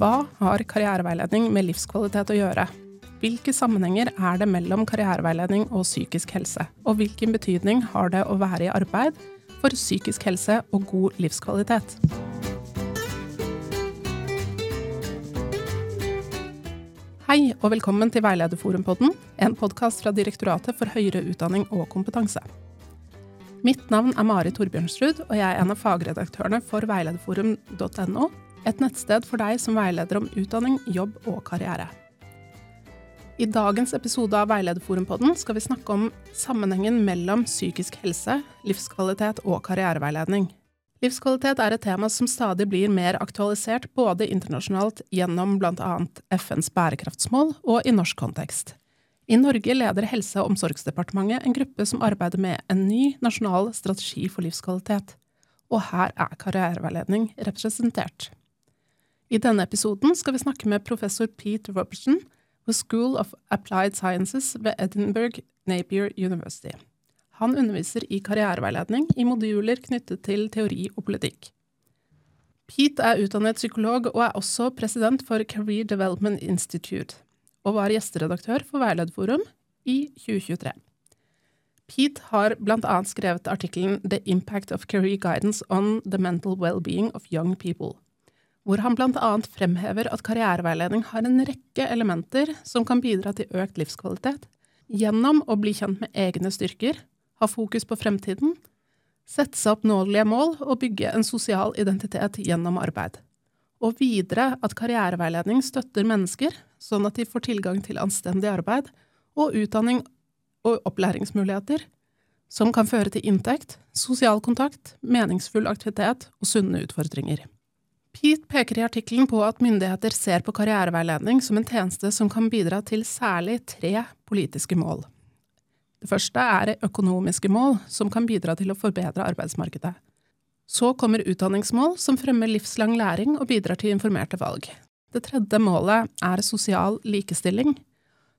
Hva har karriereveiledning med livskvalitet å gjøre? Hvilke sammenhenger er det mellom karriereveiledning og psykisk helse? Og hvilken betydning har det å være i arbeid for psykisk helse og god livskvalitet? Hei og velkommen til Veilederforumpodden, en podkast fra Direktoratet for høyere utdanning og kompetanse. Mitt navn er Mari Torbjørnsrud, og jeg er en av fagredaktørene for veilederforum.no, et nettsted for deg som veileder om utdanning, jobb og karriere. I dagens episode av Veilederforumpodden skal vi snakke om sammenhengen mellom psykisk helse, livskvalitet og karriereveiledning. Livskvalitet er et tema som stadig blir mer aktualisert både internasjonalt gjennom bl.a. FNs bærekraftsmål og i norsk kontekst. I Norge leder Helse- og omsorgsdepartementet en gruppe som arbeider med en ny nasjonal strategi for livskvalitet. Og her er karriereveiledning representert. I denne episoden skal vi snakke med professor Pete Robertson ved School of Applied Sciences ved Edinburgh Napier University. Han underviser i karriereveiledning i moduler knyttet til teori og politikk. Pete er utdannet psykolog og er også president for Career Development Institute, og var gjesteredaktør for Veilederforum i 2023. Pete har bl.a. skrevet artikkelen The Impact of Career Guidance on the Mental Well-being of Young People, hvor han bl.a. fremhever at karriereveiledning har en rekke elementer som kan bidra til økt livskvalitet, gjennom å bli kjent med egne styrker ha fokus på fremtiden, sette seg oppnåelige mål og bygge en sosial identitet gjennom arbeid. Og videre at karriereveiledning støtter mennesker, sånn at de får tilgang til anstendig arbeid og utdanning og opplæringsmuligheter, som kan føre til inntekt, sosial kontakt, meningsfull aktivitet og sunne utfordringer. Pete peker i artikkelen på at myndigheter ser på karriereveiledning som en tjeneste som kan bidra til særlig tre politiske mål. Det første er økonomiske mål, som kan bidra til å forbedre arbeidsmarkedet. Så kommer utdanningsmål, som fremmer livslang læring og bidrar til informerte valg. Det tredje målet er sosial likestilling,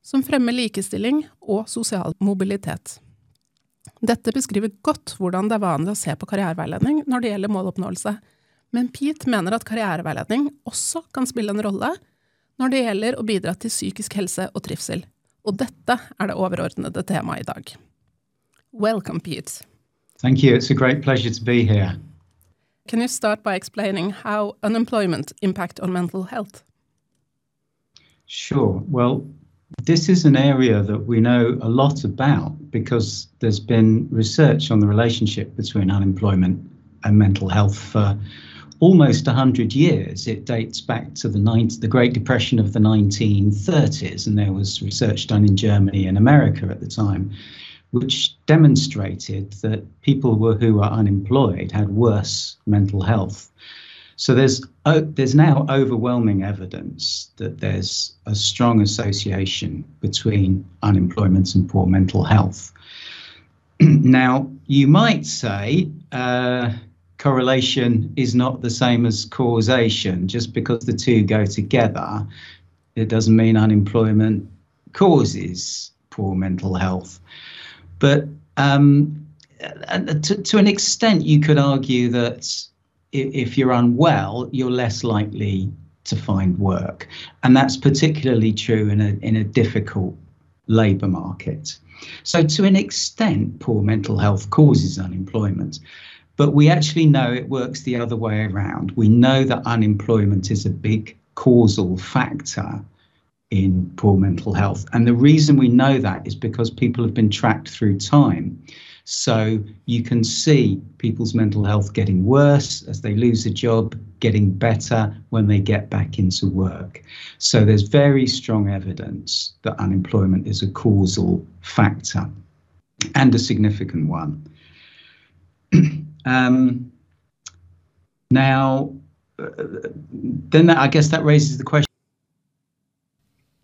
som fremmer likestilling og sosial mobilitet. Dette beskriver godt hvordan det er vanlig å se på karriereveiledning når det gjelder måloppnåelse, men Pete mener at karriereveiledning også kan spille en rolle når det gjelder å bidra til psykisk helse og trivsel. Og dette er det overordnede temaet i dag. Welcome, Pete. Thank you. It's a great pleasure to be here. Can you start by explaining how unemployment impact on mental health? Sure. Well, this is an area that we know a lot about because there's been research on the relationship between unemployment and mental health for almost 100 years. It dates back to the, 90, the Great Depression of the 1930s, and there was research done in Germany and America at the time, which demonstrated that people were, who were unemployed had worse mental health. So there's there's now overwhelming evidence that there's a strong association between unemployment and poor mental health. now you might say uh, correlation is not the same as causation. Just because the two go together, it doesn't mean unemployment causes poor mental health. But um, to, to an extent, you could argue that if you're unwell, you're less likely to find work. And that's particularly true in a, in a difficult labour market. So, to an extent, poor mental health causes unemployment. But we actually know it works the other way around. We know that unemployment is a big causal factor in poor mental health. And the reason we know that is because people have been tracked through time. So you can see people's mental health getting worse as they lose a job, getting better when they get back into work. So there's very strong evidence that unemployment is a causal factor and a significant one. Um, now, uh, then that, I guess that raises the question.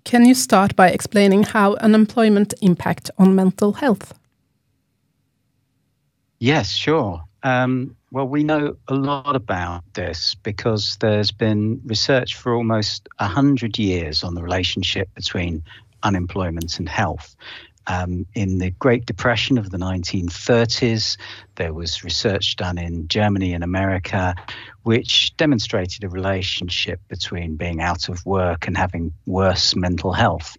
Can you start by explaining how unemployment impact on mental health? Yes, sure. Um, well, we know a lot about this because there's been research for almost 100 years on the relationship between unemployment and health Um, in the Great Depression of the 1930s, there was research done in Germany and America which demonstrated a relationship between being out of work and having worse mental health.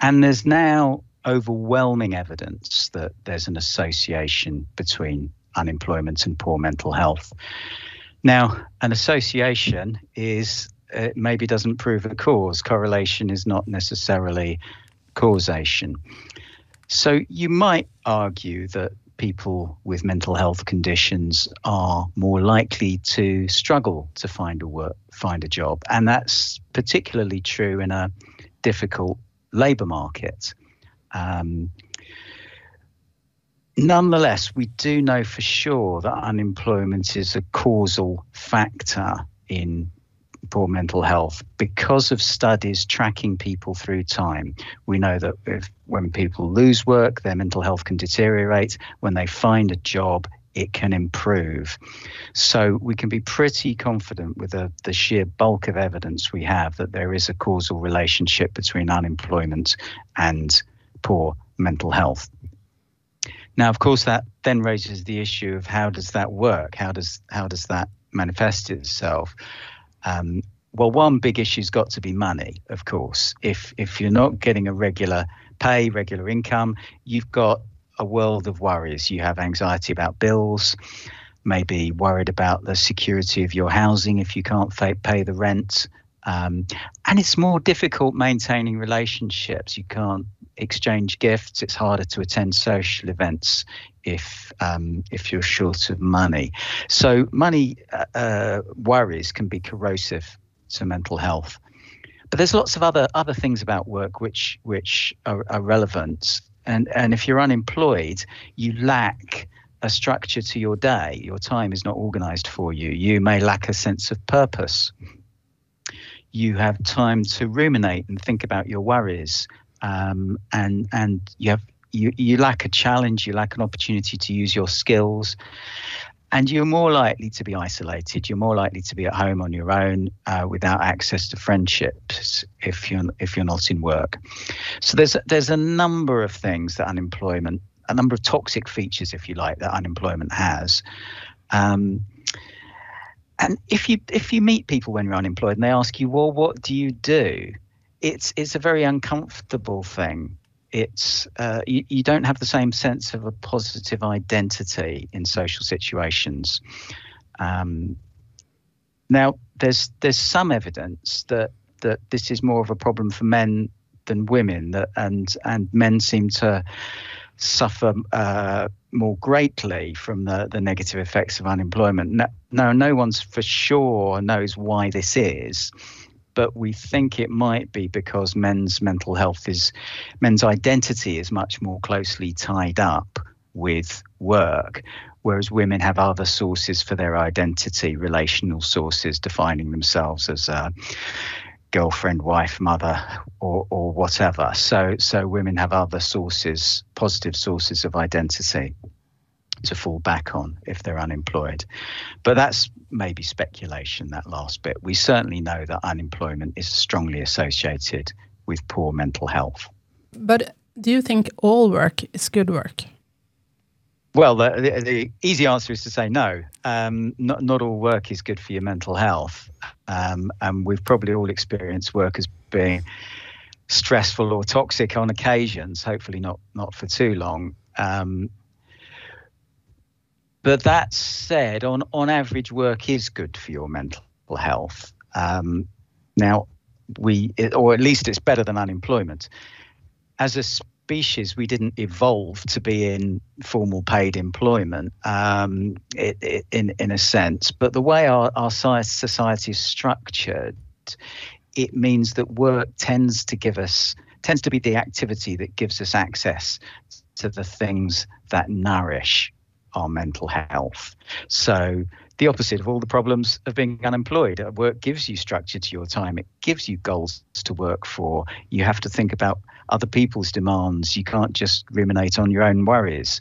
And there's now overwhelming evidence that there's an association between unemployment and poor mental health. Now, an association is uh, maybe doesn't prove a cause. Correlation is not necessarily causation. So you might argue that people with mental health conditions are more likely to struggle to find a work, find a job, and that's particularly true in a difficult labour market. Um, nonetheless, we do know for sure that unemployment is a causal factor in poor mental health because of studies tracking people through time. We know that if, when people lose work, their mental health can deteriorate. When they find a job, it can improve. So we can be pretty confident with the, the sheer bulk of evidence we have that there is a causal relationship between unemployment and poor mental health. Now, of course, that then raises the issue of how does that work? How does how does that manifest itself? Um, well, one big issue's got to be money, of course. If if you're not getting a regular pay, regular income, you've got a world of worries. You have anxiety about bills, maybe worried about the security of your housing if you can't pay the rent. Um, and it's more difficult maintaining relationships. You can't exchange gifts. It's harder to attend social events if um, if you're short of money. So money uh, uh, worries can be corrosive to mental health. But there's lots of other other things about work which which are, are relevant. And and if you're unemployed, you lack a structure to your day. Your time is not organized for you. You may lack a sense of purpose. You have time to ruminate and think about your worries um, and and you have you you lack a challenge, you lack an opportunity to use your skills, and you're more likely to be isolated. You're more likely to be at home on your own uh, without access to friendships if you're if you're not in work. So there's there's a number of things that unemployment, a number of toxic features, if you like, that unemployment has. Um, and if you if you meet people when you're unemployed and they ask you, well, what do you do? it's it's a very uncomfortable thing. It's uh, you, you don't have the same sense of a positive identity in social situations. Um, now, there's there's some evidence that that this is more of a problem for men than women, that and and men seem to suffer uh, more greatly from the, the negative effects of unemployment. No, no, no one's for sure knows why this is but we think it might be because men's mental health is, men's identity is much more closely tied up with work, whereas women have other sources for their identity, relational sources, defining themselves as a girlfriend, wife, mother, or, or whatever. So, so women have other sources, positive sources of identity to fall back on if they're unemployed. But that's maybe speculation, that last bit. We certainly know that unemployment is strongly associated with poor mental health. But do you think all work is good work? Well, the, the, the easy answer is to say no. Um, not, not all work is good for your mental health. Um, and we've probably all experienced work as being stressful or toxic on occasions, hopefully not, not for too long. Um, but that said, on on average, work is good for your mental health. Um, now, we, or at least it's better than unemployment. As a species, we didn't evolve to be in formal paid employment, um, it, it, in in a sense. But the way our our society is structured, it means that work tends to give us tends to be the activity that gives us access to the things that nourish our mental health. So, the opposite of all the problems of being unemployed. Work gives you structure to your time, it gives you goals to work for. You have to think about other people's demands. You can't just ruminate on your own worries.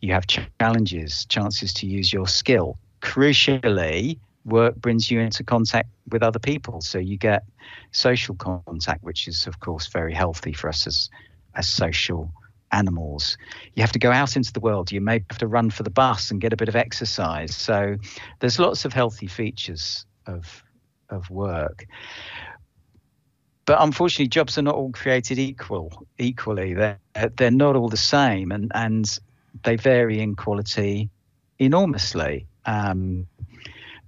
You have challenges, chances to use your skill. Crucially, work brings you into contact with other people. So you get social contact, which is, of course, very healthy for us as, as social animals. You have to go out into the world. You may have to run for the bus and get a bit of exercise. So there's lots of healthy features of of work. But unfortunately, jobs are not all created equal. Equally, they're they're not all the same, and and they vary in quality enormously. Um,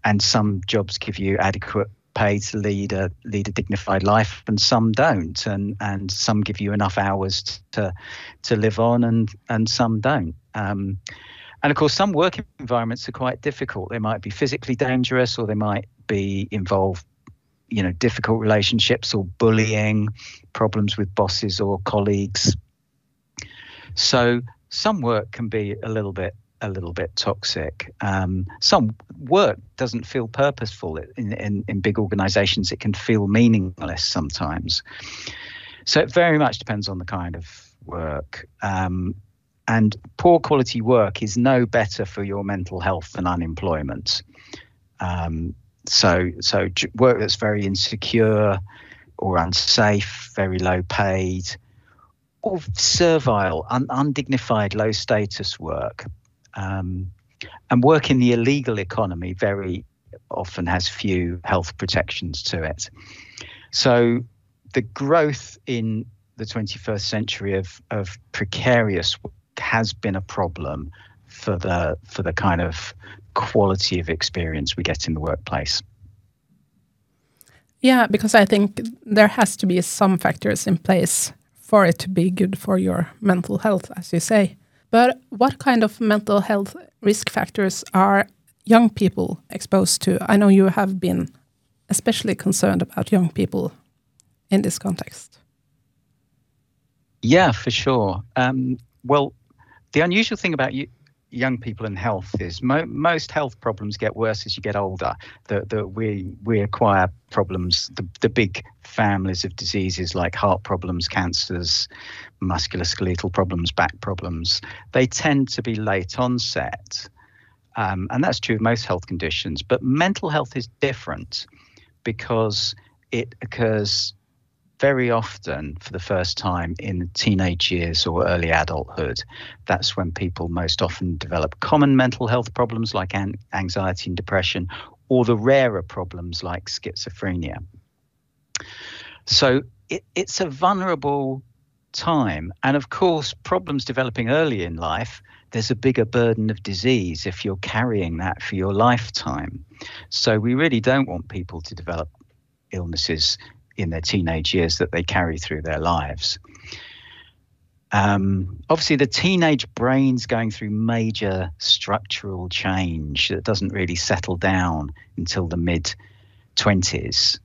and some jobs give you adequate pay to lead a lead a dignified life, and some don't, and and some give you enough hours to to live on, and and some don't. Um, and of course, some work environments are quite difficult. They might be physically dangerous, or they might be involve, you know, difficult relationships or bullying, problems with bosses or colleagues. So some work can be a little bit a little bit toxic. Um, some work doesn't feel purposeful in, in, in big organizations. It can feel meaningless sometimes. So it very much depends on the kind of work. Um, and poor quality work is no better for your mental health than unemployment. Um, so, so work that's very insecure or unsafe, very low paid, or servile, un- undignified, low status work um, and work in the illegal economy very often has few health protections to it. So the growth in the 21st century of, of precarious work has been a problem for the for the kind of quality of experience we get in the workplace. Yeah, because I think there has to be some factors in place for it to be good for your mental health, as you say. But what kind of mental health risk factors are young people exposed to? I know you have been especially concerned about young people in this context. Yeah, for sure. Um, well, the unusual thing about you, young people and health is mo- most health problems get worse as you get older. That we we acquire problems, the, the big families of diseases like heart problems, cancers, musculoskeletal problems, back problems. They tend to be late onset, um, and that's true of most health conditions. But mental health is different because it occurs very often for the first time in teenage years or early adulthood. That's when people most often develop common mental health problems like an- anxiety and depression, or the rarer problems like schizophrenia. So it, it's a vulnerable time. And of course, problems developing early in life, there's a bigger burden of disease if you're carrying that for your lifetime. So we really don't want people to develop illnesses in their teenage years that they carry through their lives. Um, obviously, the teenage brain's going through major structural change that doesn't really settle down until the mid 20s.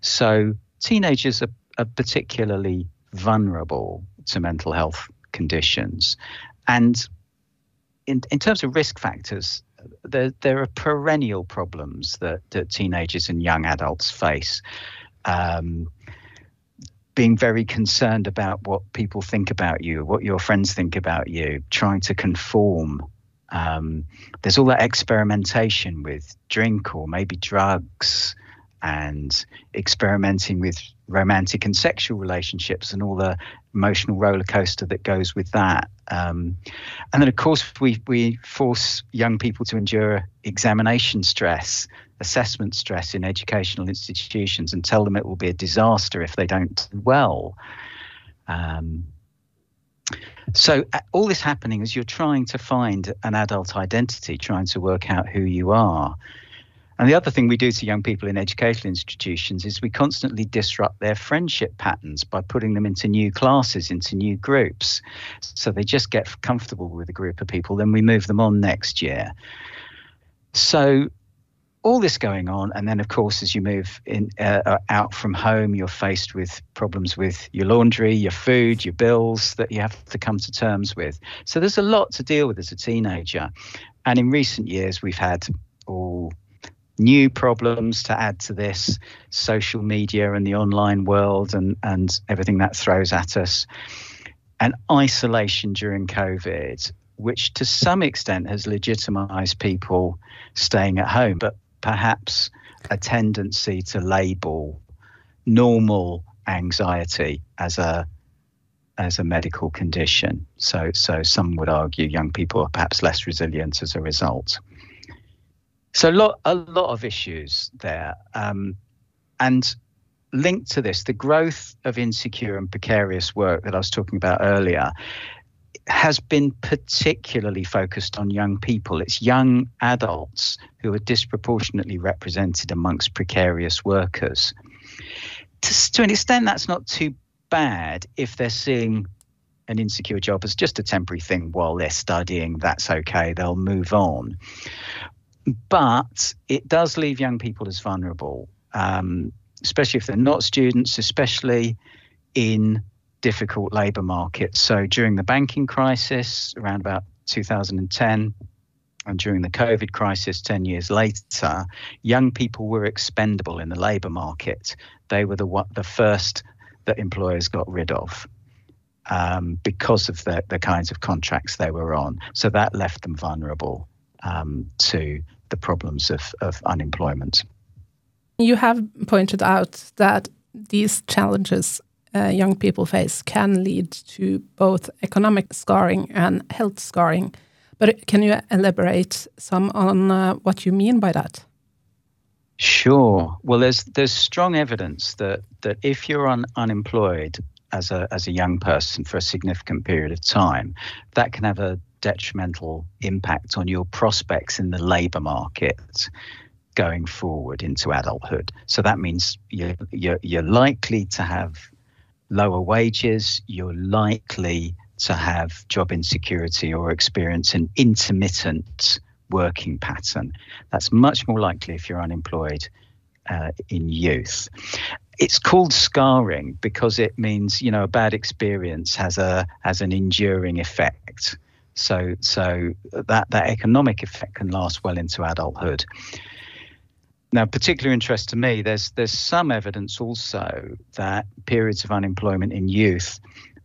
So, teenagers are, are particularly vulnerable to mental health conditions. And in, in terms of risk factors, there, there are perennial problems that, that teenagers and young adults face um, being very concerned about what people think about you, what your friends think about you, trying to conform. Um, there's all that experimentation with drink or maybe drugs and experimenting with romantic and sexual relationships and all the emotional roller coaster that goes with that. Um, and then, of course, we, we force young people to endure examination stress assessment stress in educational institutions and tell them it will be a disaster if they don't do well. Um, so uh, all this happening is you're trying to find an adult identity, trying to work out who you are. And the other thing we do to young people in educational institutions is we constantly disrupt their friendship patterns by putting them into new classes, into new groups. So they just get comfortable with a group of people, then we move them on next year. So all this going on, and then of course, as you move in uh, uh, out from home, you're faced with problems with your laundry, your food, your bills that you have to come to terms with. So there's a lot to deal with as a teenager, and in recent years, we've had all new problems to add to this social media and the online world and and everything that throws at us and isolation during covid which to some extent has legitimized people staying at home but perhaps a tendency to label normal anxiety as a as a medical condition. So, so some would argue young people are perhaps less resilient as a result. So, lot, a lot of issues there. Um, and linked to this, the growth of insecure and precarious work that I was talking about earlier has been particularly focused on young people. It's young adults who are disproportionately represented amongst precarious workers. To, to an extent, that's not too bad if they're seeing an insecure job as just a temporary thing while they're studying. That's okay, they'll move on. But it does leave young people as vulnerable, um, especially if they're not students, especially in difficult labour market. So during the banking crisis around about 2010, and during the COVID crisis 10 years later, young people were expendable in the labour market. They were the, the first that employers got rid of um, because of the, the kinds of contracts they were on. So that left them vulnerable um, to the problems of, of unemployment. You have pointed out that these challenges uh, young people face can lead to both economic scarring and health scarring. But can you elaborate some on uh, what you mean by that? Sure. Well, there's there's strong evidence that that if you're un, unemployed as a as a young person for a significant period of time, that can have a detrimental impact on your prospects in the labour market going forward into adulthood. So that means you're you're, you're likely to have lower wages. You're likely to have job insecurity or experience an intermittent working pattern. That's much more likely if you're unemployed uh, in youth. It's called scarring because it means you know a bad experience has a has an enduring effect. So so that that economic effect can last well into adulthood. Now, particular interest to me, there's there's some evidence also that periods of unemployment in youth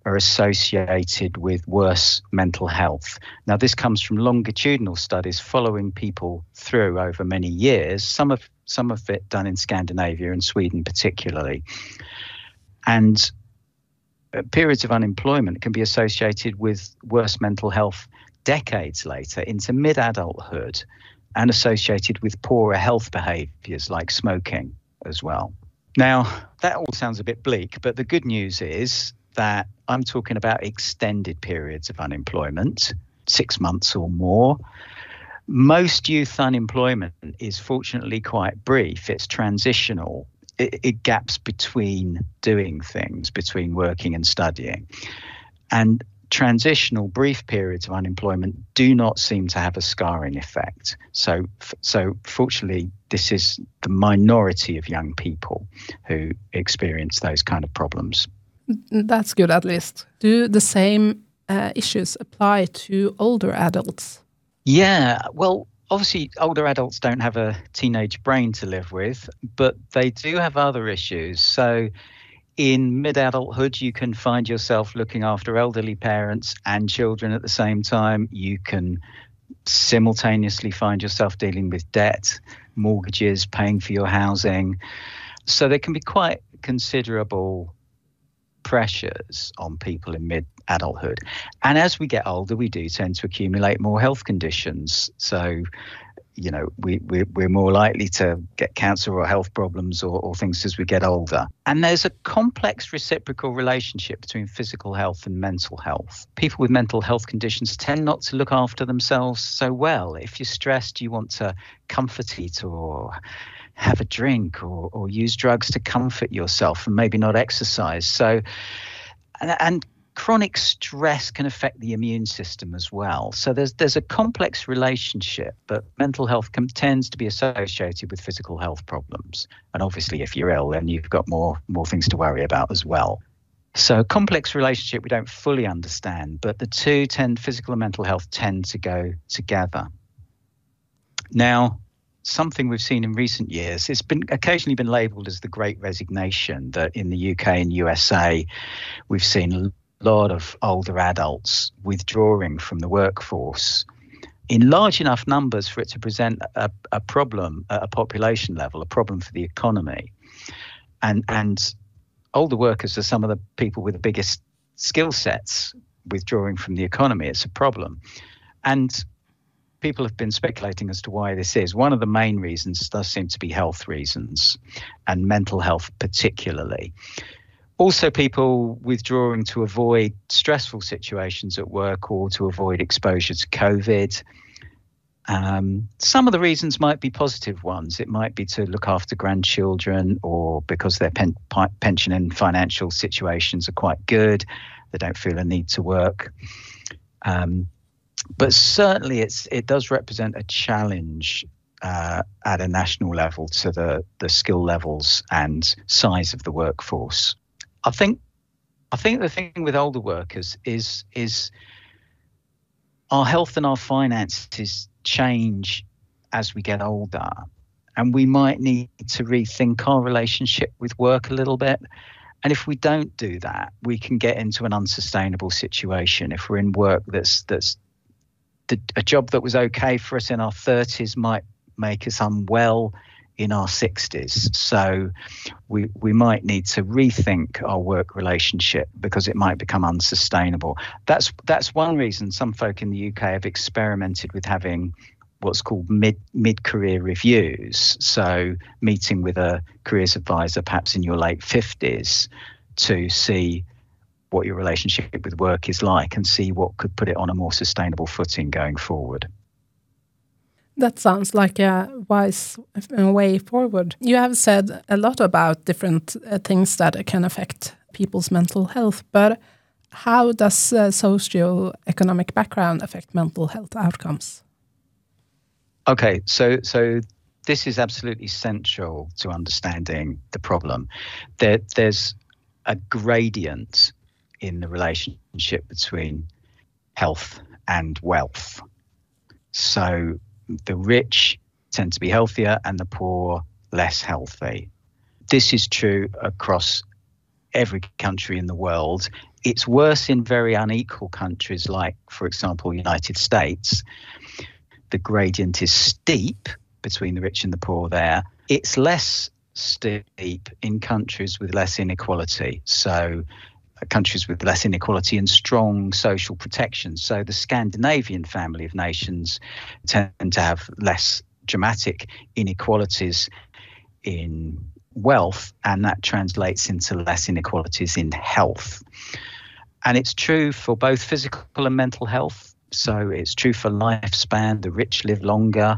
are associated with worse mental health. Now, this comes from longitudinal studies following people through over many years, some of some of it done in Scandinavia and Sweden particularly. And uh, periods of unemployment can be associated with worse mental health decades later into mid adulthood and associated with poorer health behaviors like smoking as well. Now, that all sounds a bit bleak, but the good news is that I'm talking about extended periods of unemployment, six months or more. Most youth unemployment is fortunately quite brief, it's transitional. It, it gaps between doing things, between working and studying. And transitional brief periods of unemployment do not seem to have a scarring effect. So, so fortunately, this is the minority of young people who experience those kind of problems. That's good, at least. Do the same uh, issues apply to older adults? Yeah, well, obviously, older adults don't have a teenage brain to live with, but they do have other issues. So, in mid adulthood, you can find yourself looking after elderly parents and children at the same time. You can simultaneously find yourself dealing with debt, mortgages, paying for your housing. So there can be quite considerable pressures on people in mid adulthood. And as we get older, we do tend to accumulate more health conditions. So, you know, we, we, we're more likely to get cancer or health problems or, or things as we get older. And there's a complex reciprocal relationship between physical health and mental health. People with mental health conditions tend not to look after themselves so well. If you're stressed, you want to comfort eat or have a drink or, or use drugs to comfort yourself and maybe not exercise. So, and, and chronic stress can affect the immune system as well. So there's there's a complex relationship, but mental health tends to be associated with physical health problems. And obviously, if you're ill, then you've got more more things to worry about as well. So complex relationship we don't fully understand, but the two tend physical and mental health tend to go together. Now, something we've seen in recent years. It's been occasionally been labelled as the Great Resignation. That in the UK and USA, we've seen lot of older adults withdrawing from the workforce in large enough numbers for it to present a, a problem at a population level, a problem for the economy, and and older workers are some of the people with the biggest skill sets withdrawing from the economy. It's a problem. And people have been speculating as to why this is. One of the main reasons does seem to be health reasons and mental health, particularly. Also, people withdrawing to avoid stressful situations at work or to avoid exposure to COVID. Um, some of the reasons might be positive ones. It might be to look after grandchildren or because their pen, pension and financial situations are quite good. They don't feel a need to work. Um, but certainly it's it does represent a challenge uh, at a national level to the the skill levels and size of the workforce. I think I think the thing with older workers is is our health and our finances change as we get older, and we might need to rethink our relationship with work a little bit. And if we don't do that, we can get into an unsustainable situation. If we're in work that's that's the, a job that was okay for us in our 30s might make us unwell in our 60s. So we we might need to rethink our work relationship because it might become unsustainable. That's that's one reason some folk in the UK have experimented with having what's called mid mid career reviews. So meeting with a careers advisor perhaps in your late 50s to see what your relationship with work is like and see what could put it on a more sustainable footing going forward. That sounds like a wise way forward. You have said a lot about different uh, things that can affect people's mental health, but how does uh, socio-economic background affect mental health outcomes? Okay, so so this is absolutely central to understanding the problem. There, there's a gradient in the relationship between health and wealth. So the rich tend to be healthier and the poor less healthy. This is true across every country in the world. It's worse in very unequal countries like, for example, United States. The gradient is steep between the rich and the poor there. It's less steep in countries with less inequality. So countries with less inequality and strong social protection. So the Scandinavian family of nations tend to have less dramatic inequalities in wealth, and that translates into less inequalities in health. And it's true for both physical and mental health. So it's true for lifespan. The rich live longer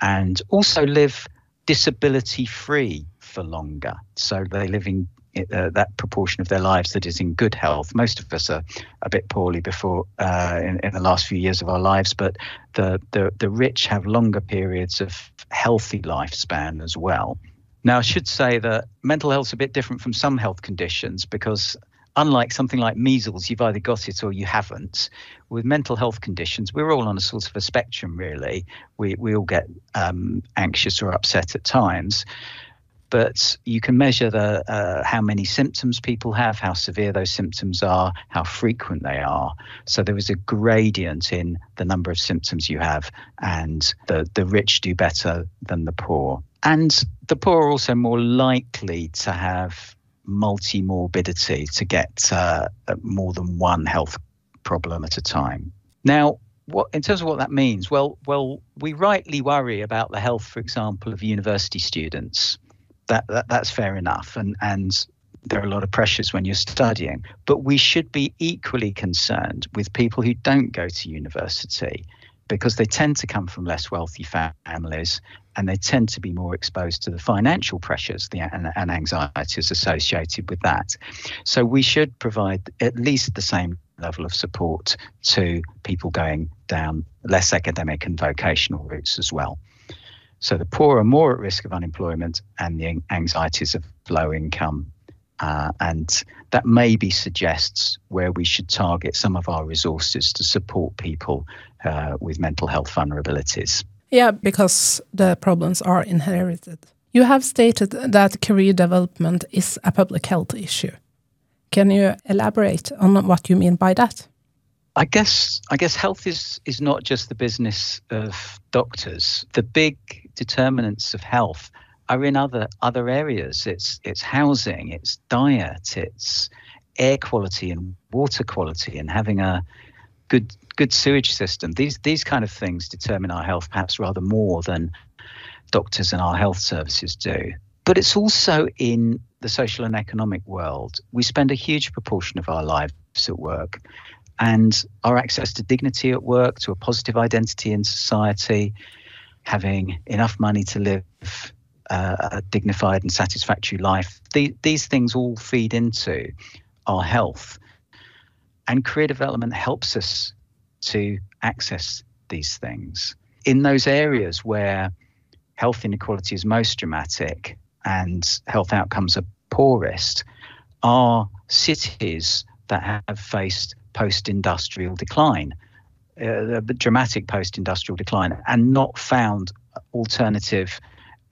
and also live disability free for longer. So they live in uh, that proportion of their lives that is in good health. Most of us are a bit poorly before uh, in, in, the last few years of our lives, but the, the the rich have longer periods of healthy lifespan as well. Now, I should say that mental health is a bit different from some health conditions because unlike something like measles, you've either got it or you haven't. With mental health conditions, we're all on a sort of a spectrum, really. We, we all get um, anxious or upset at times but you can measure the uh, how many symptoms people have, how severe those symptoms are, how frequent they are. So there is a gradient in the number of symptoms you have, and the the rich do better than the poor, and the poor are also more likely to have multi-morbidity to get uh, more than one health problem at a time. Now, what in terms of what that means well well we rightly worry about the health for example of university students that, that that's fair enough and and there are a lot of pressures when you're studying but we should be equally concerned with people who don't go to university because they tend to come from less wealthy families and they tend to be more exposed to the financial pressures the, and, and anxieties associated with that. So we should provide at least the same level of support to people going down less academic and vocational routes as well. So the poor are more at risk of unemployment and the anxieties of low income. Uh, and that maybe suggests where we should target some of our resources to support people uh, with mental health vulnerabilities. Yeah, because the problems are inherited. You have stated that career development is a public health issue. Can you elaborate on what you mean by that? I guess I guess health is is not just the business of doctors. The big determinants of health are in other other areas. It's it's housing, it's diet, it's air quality and water quality and having a good good sewage system. These these kind of things determine our health perhaps rather more than doctors and our health services do. But it's also in the social and economic world. We spend a huge proportion of our lives at work, and our access to dignity at work, to a positive identity in society, having enough money to live uh, a dignified and satisfactory life. The, these things all feed into our health. And career development helps us to access these things. In those areas where health inequality is most dramatic and health outcomes are poorest, are cities that have faced post industrial decline, uh, dramatic post industrial decline, and not found alternative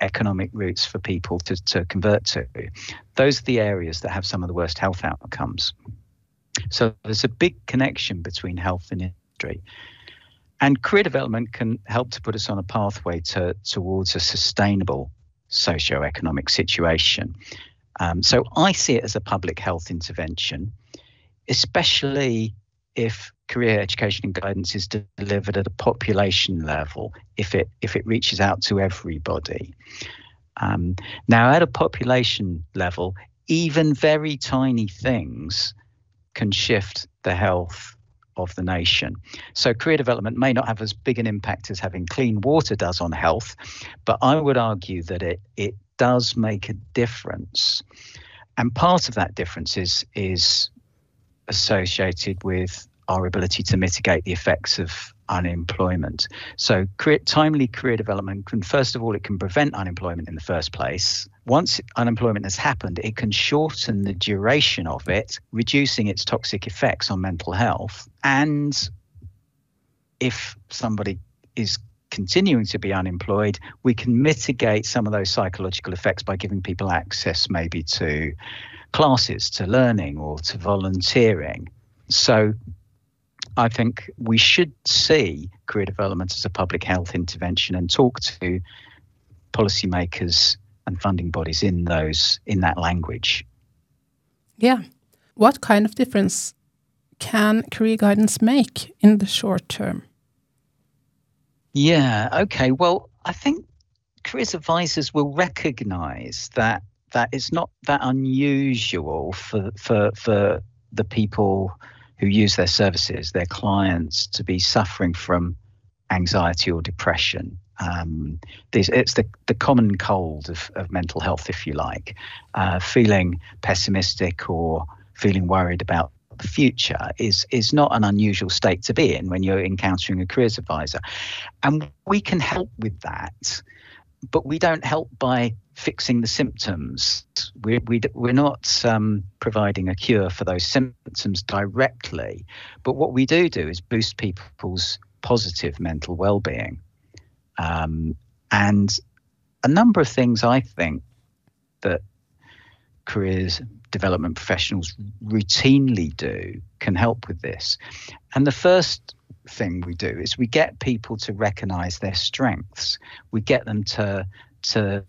economic routes for people to, to convert to. Those are the areas that have some of the worst health outcomes. So there's a big connection between health and industry. And career development can help to put us on a pathway to, towards a sustainable socio-economic situation. Um, so I see it as a public health intervention, especially if career education and guidance is delivered at a population level if it if it reaches out to everybody. Um, now, at a population level, even very tiny things can shift the health of the nation. So, career development may not have as big an impact as having clean water does on health, but I would argue that it it does make a difference. And part of that difference is is associated with our ability to mitigate the effects of unemployment. So, timely career development can, first of all, it can prevent unemployment in the first place. Once unemployment has happened, it can shorten the duration of it, reducing its toxic effects on mental health. And if somebody is continuing to be unemployed, we can mitigate some of those psychological effects by giving people access maybe to classes, to learning, or to volunteering. So, I think we should see career development as a public health intervention and talk to policymakers and funding bodies in those in that language. Yeah. What kind of difference can career guidance make in the short term? Yeah, okay. Well, I think careers advisors will recognize that that it's not that unusual for for for the people who use their services, their clients, to be suffering from anxiety or depression. Um, it's the, the common cold of, of mental health, if you like, uh, feeling pessimistic or feeling worried about the future is is not an unusual state to be in when you're encountering a careers advisor, and we can help with that, but we don't help by fixing the symptoms. We're, we, we're not um, providing a cure for those symptoms directly, but what we do do is boost people's positive mental well-being. Um, and a number of things I think that careers development professionals routinely do can help with this. And the first thing we do is we get people to recognize their strengths. We get them to to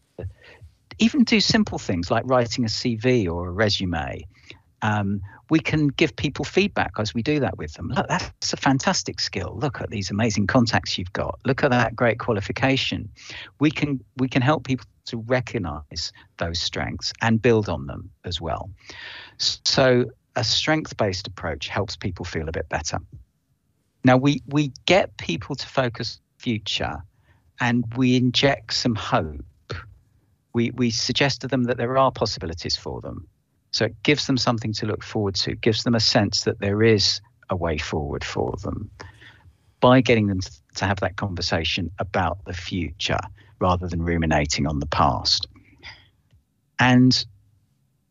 even do simple things like writing a CV or a resume. Um, we can give people feedback as we do that with them. Look, that's a fantastic skill. Look at these amazing contacts you've got. Look at that great qualification. We can we can help people to recognize those strengths and build on them as well. So a strength-based approach helps people feel a bit better. Now we we get people to focus future and we inject some hope we, we suggest to them that there are possibilities for them. So it gives them something to look forward to, gives them a sense that there is a way forward for them by getting them to have that conversation about the future rather than ruminating on the past. And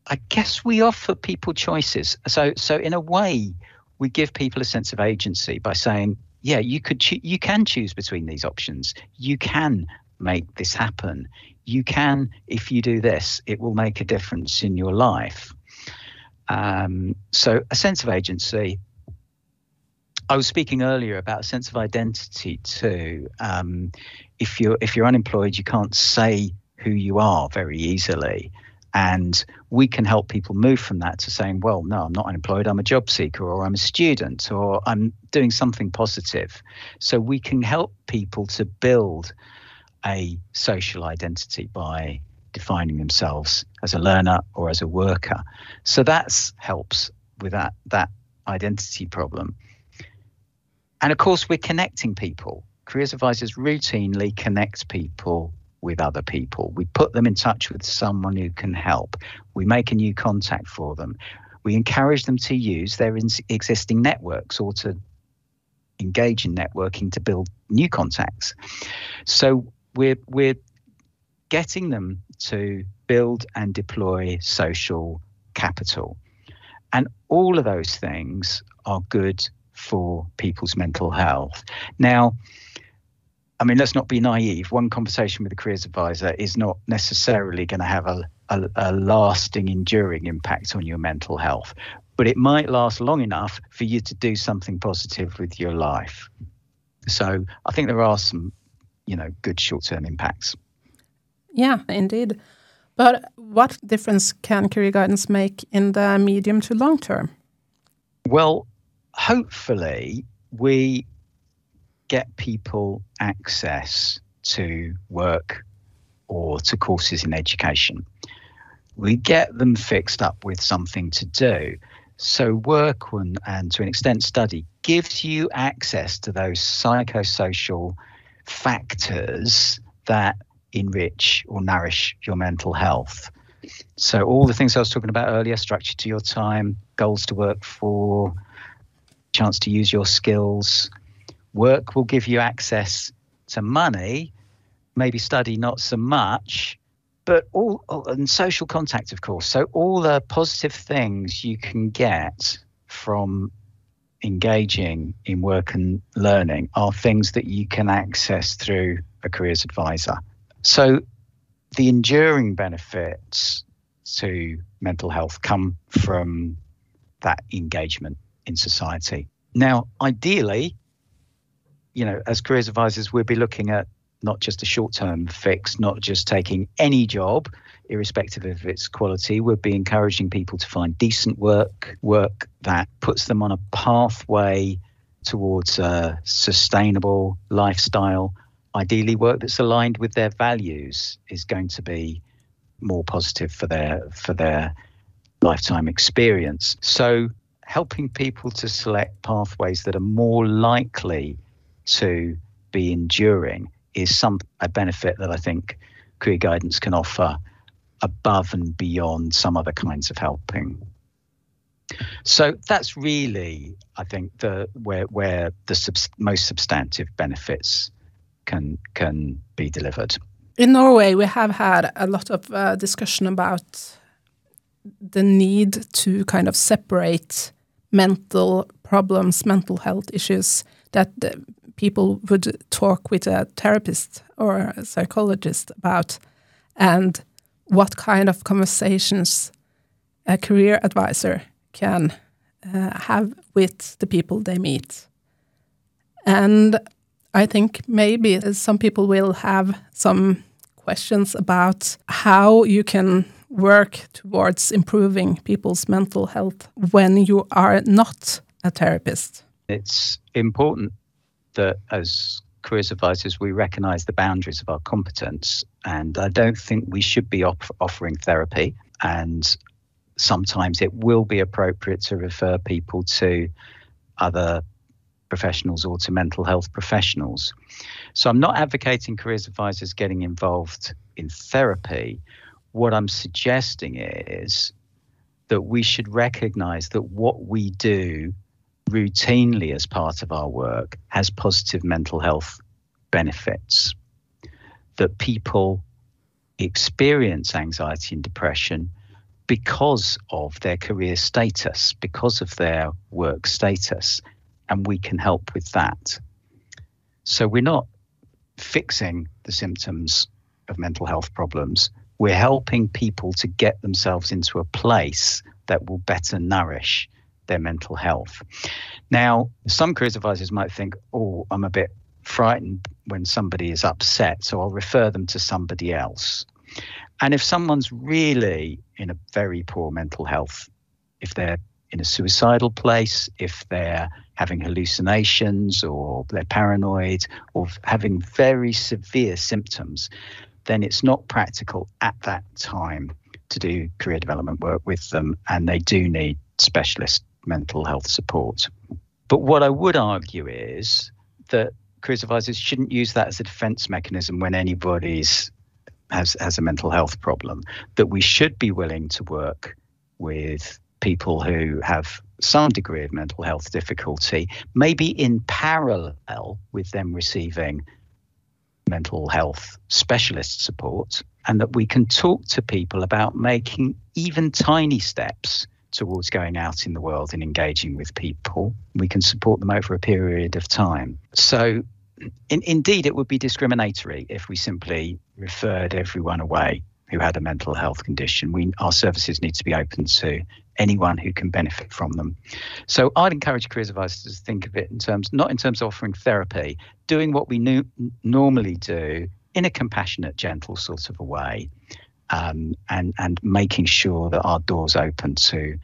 I guess we offer people choices. So, so in a way, we give people a sense of agency by saying, yeah, you could cho- you can choose between these options. You can make this happen you can, if you do this, it will make a difference in your life. Um, so, a sense of agency. I was speaking earlier about a sense of identity too. Um, if you're if you're unemployed, you can't say who you are very easily. And we can help people move from that to saying, well, no, I'm not unemployed, I'm a job seeker, or I'm a student, or I'm doing something positive. So we can help people to build a social identity by defining themselves as a learner or as a worker. So that helps with that that identity problem. And of course, we're connecting people. Careers advisors routinely connect people with other people. We put them in touch with someone who can help. We make a new contact for them. We encourage them to use their existing networks or to engage in networking to build new contacts. So we're we're getting them to build and deploy social capital. And all of those things are good for people's mental health. Now, I mean, let's not be naive. One conversation with a careers advisor is not necessarily going to have a, a, a, lasting, enduring impact on your mental health, but it might last long enough for you to do something positive with your life. So I think there are some, you know, good short-term impacts. Yeah, indeed. But what difference can career guidance make in the medium to long term? Well, hopefully, we get people access to work or to courses in education. We get them fixed up with something to do. So, work and, and to an extent, study gives you access to those psychosocial factors that enrich or nourish your mental health. So, all the things I was talking about earlier structure to your time, goals to work for, chance to use your skills. Work will give you access to money, maybe study not so much, but all, and social contact, of course. So, all the positive things you can get from engaging in work and learning are things that you can access through a careers advisor. So the enduring benefits to mental health come from that engagement in society. Now, ideally, you know, as careers advisors, we'll be looking at not just a short term fix, not just taking any job, irrespective of its quality. We'll be encouraging people to find decent work, work that puts them on a pathway towards a sustainable lifestyle ideally work that's aligned with their values is going to be more positive for their for their lifetime experience so helping people to select pathways that are more likely to be enduring is some a benefit that I think career guidance can offer above and beyond some other kinds of helping. So that's really, I think, the where where the most substantive benefits can can be delivered. In Norway, we have had a lot of uh, discussion about the need to kind of separate mental problems, mental health issues that people would talk with a therapist or a psychologist about, and what kind of conversations a career advisor can uh, have with the people they meet. And I think maybe some people will have some questions about how you can work towards improving people's mental health when you are not a therapist. It's important that as careers advisors, we recognize the boundaries of our competence. And I don't think we should be off- offering therapy. And sometimes it will be appropriate to refer people to other professionals or to mental health professionals. So I'm not advocating careers advisors getting involved in therapy. What I'm suggesting is that we should recognize that what we do routinely as part of our work has positive mental health benefits. That people experience anxiety and depression because of their career status, because of their work status and we can help with that. So we're not fixing the symptoms of mental health problems. We're helping people to get themselves into a place that will better nourish their mental health. Now, some careers advisors might think, oh, I'm a bit frightened when somebody is upset, so I'll refer them to somebody else. And if someone's really in a very poor mental health, if they're in a suicidal place, if they're having hallucinations or they're paranoid or having very severe symptoms, then it's not practical at that time to do career development work with them, and they do need specialist mental health support. But what I would argue is that career advisors shouldn't use that as a defense mechanism when anybody's has has a mental health problem. That we should be willing to work with people who have some degree of mental health difficulty, maybe in parallel with them receiving mental health specialist support, and that we can talk to people about making even tiny steps towards going out in the world and engaging with people. We can support them over a period of time. So, in, indeed, it would be discriminatory if we simply referred everyone away who had a mental health condition. We, our services need to be open to anyone who can benefit from them. So I'd encourage careers advisors to think of it in terms, not in terms of offering therapy, doing what we normally do in a compassionate, gentle sort of a way, um, and and making sure that our doors open to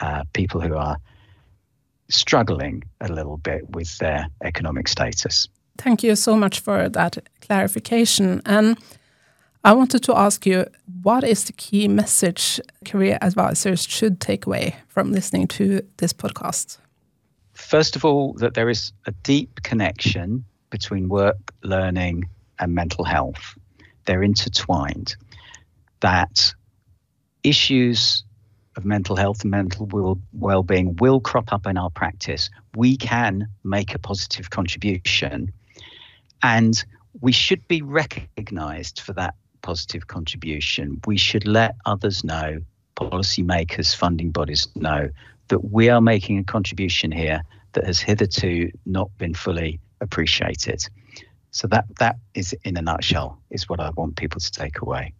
uh, people who are struggling a little bit with their economic status. Thank you so much for that clarification. And I wanted to ask you what is the key message career advisors should take away from listening to this podcast? First of all, that there is a deep connection between work, learning, and mental health. They're intertwined. That issues of mental health and mental well being will crop up in our practice. We can make a positive contribution. And we should be recognized for that positive contribution. We should let others know, policymakers, funding bodies know, that we are making a contribution here that has hitherto not been fully appreciated. So that that is, in a nutshell, is what I want people to take away.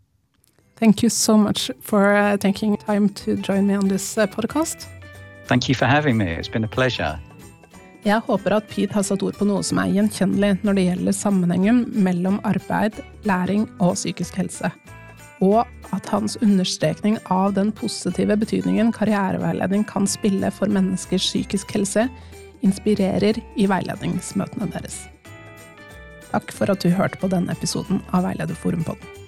Thank you so much for uh, taking time to join me on this uh, podcast. Thank you for having me. It's been a pleasure. Jeg håper at Pete har satt ord på noe som er gjenkjennelig når det gjelder sammenhengen mellom arbeid, læring og psykisk helse, og at hans understrekning av den positive betydningen karriereveiledning kan spille for menneskers psykisk helse, inspirerer i veiledningsmøtene deres. Takk for at du hørte på denne episoden av Veilederforumpodden.